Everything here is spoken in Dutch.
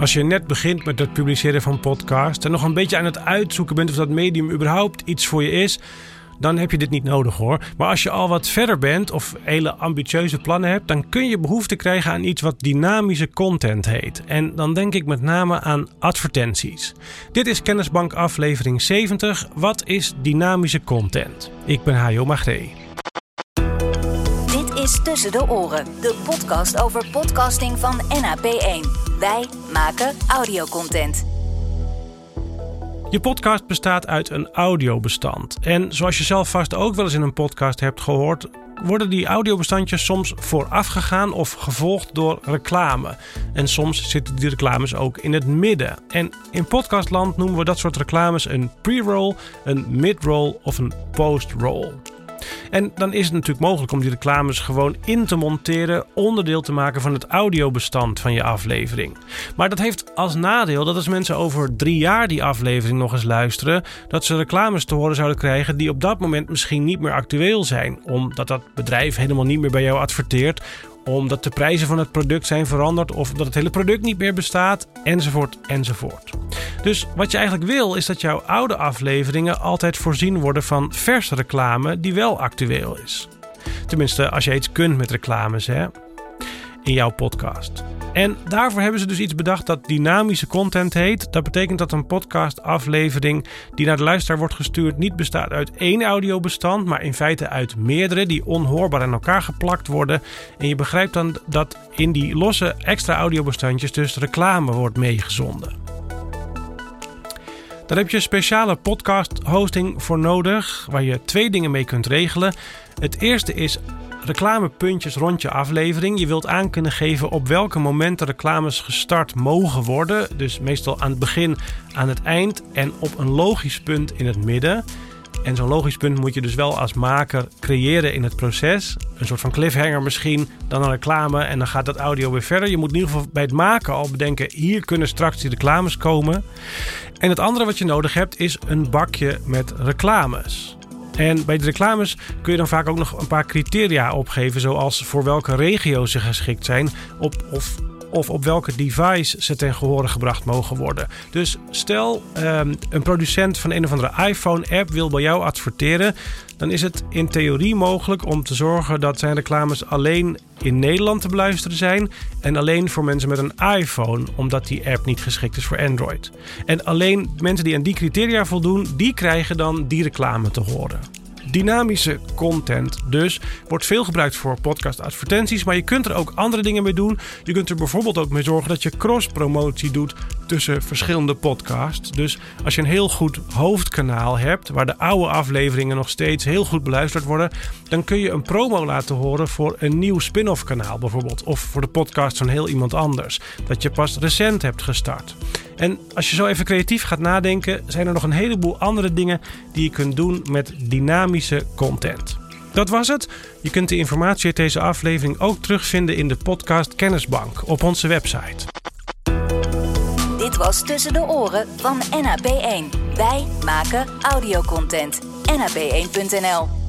Als je net begint met het publiceren van podcasts en nog een beetje aan het uitzoeken bent of dat medium überhaupt iets voor je is, dan heb je dit niet nodig hoor. Maar als je al wat verder bent of hele ambitieuze plannen hebt, dan kun je behoefte krijgen aan iets wat dynamische content heet. En dan denk ik met name aan advertenties. Dit is Kennisbank aflevering 70. Wat is dynamische content? Ik ben Hajo Magde. Tussen de Oren, de podcast over podcasting van NAP1. Wij maken audiocontent. Je podcast bestaat uit een audiobestand. En zoals je zelf vast ook wel eens in een podcast hebt gehoord, worden die audiobestandjes soms voorafgegaan of gevolgd door reclame. En soms zitten die reclames ook in het midden. En in podcastland noemen we dat soort reclames een pre-roll, een mid-roll of een post-roll. En dan is het natuurlijk mogelijk om die reclames gewoon in te monteren, onderdeel te maken van het audiobestand van je aflevering. Maar dat heeft als nadeel dat als mensen over drie jaar die aflevering nog eens luisteren, dat ze reclames te horen zouden krijgen die op dat moment misschien niet meer actueel zijn, omdat dat bedrijf helemaal niet meer bij jou adverteert omdat de prijzen van het product zijn veranderd of dat het hele product niet meer bestaat, enzovoort, enzovoort. Dus wat je eigenlijk wil is dat jouw oude afleveringen altijd voorzien worden van verse reclame die wel actueel is. Tenminste, als je iets kunt met reclames hè, in jouw podcast. En daarvoor hebben ze dus iets bedacht dat dynamische content heet. Dat betekent dat een podcastaflevering die naar de luisteraar wordt gestuurd niet bestaat uit één audiobestand, maar in feite uit meerdere die onhoorbaar aan elkaar geplakt worden. En je begrijpt dan dat in die losse extra audiobestandjes dus reclame wordt meegezonden. Daar heb je speciale podcast hosting voor nodig, waar je twee dingen mee kunt regelen. Het eerste is reclamepuntjes rond je aflevering. Je wilt aan kunnen geven op welke momenten reclames gestart mogen worden. Dus meestal aan het begin, aan het eind en op een logisch punt in het midden. En zo'n logisch punt moet je dus wel als maker creëren in het proces. Een soort van cliffhanger misschien, dan een reclame en dan gaat dat audio weer verder. Je moet in ieder geval bij het maken al bedenken, hier kunnen straks die reclames komen. En het andere wat je nodig hebt is een bakje met reclames. En bij de reclames kun je dan vaak ook nog een paar criteria opgeven, zoals voor welke regio ze geschikt zijn, op, of of op welke device ze ten gehore gebracht mogen worden. Dus stel um, een producent van een of andere iPhone-app wil bij jou adverteren, dan is het in theorie mogelijk om te zorgen dat zijn reclames alleen in Nederland te beluisteren zijn en alleen voor mensen met een iPhone, omdat die app niet geschikt is voor Android. En alleen mensen die aan die criteria voldoen, die krijgen dan die reclame te horen. Dynamische content dus wordt veel gebruikt voor podcast advertenties, maar je kunt er ook andere dingen mee doen. Je kunt er bijvoorbeeld ook mee zorgen dat je cross-promotie doet tussen verschillende podcasts. Dus als je een heel goed hoofdkanaal hebt, waar de oude afleveringen nog steeds heel goed beluisterd worden, dan kun je een promo laten horen voor een nieuw spin-off kanaal bijvoorbeeld. Of voor de podcast van heel iemand anders, dat je pas recent hebt gestart. En als je zo even creatief gaat nadenken, zijn er nog een heleboel andere dingen die je kunt doen met dynamische content. Dat was het. Je kunt de informatie uit deze aflevering ook terugvinden in de podcast Kennisbank op onze website. Dit was Tussen de Oren van NAP1. Wij maken audiocontent. NAP1.nl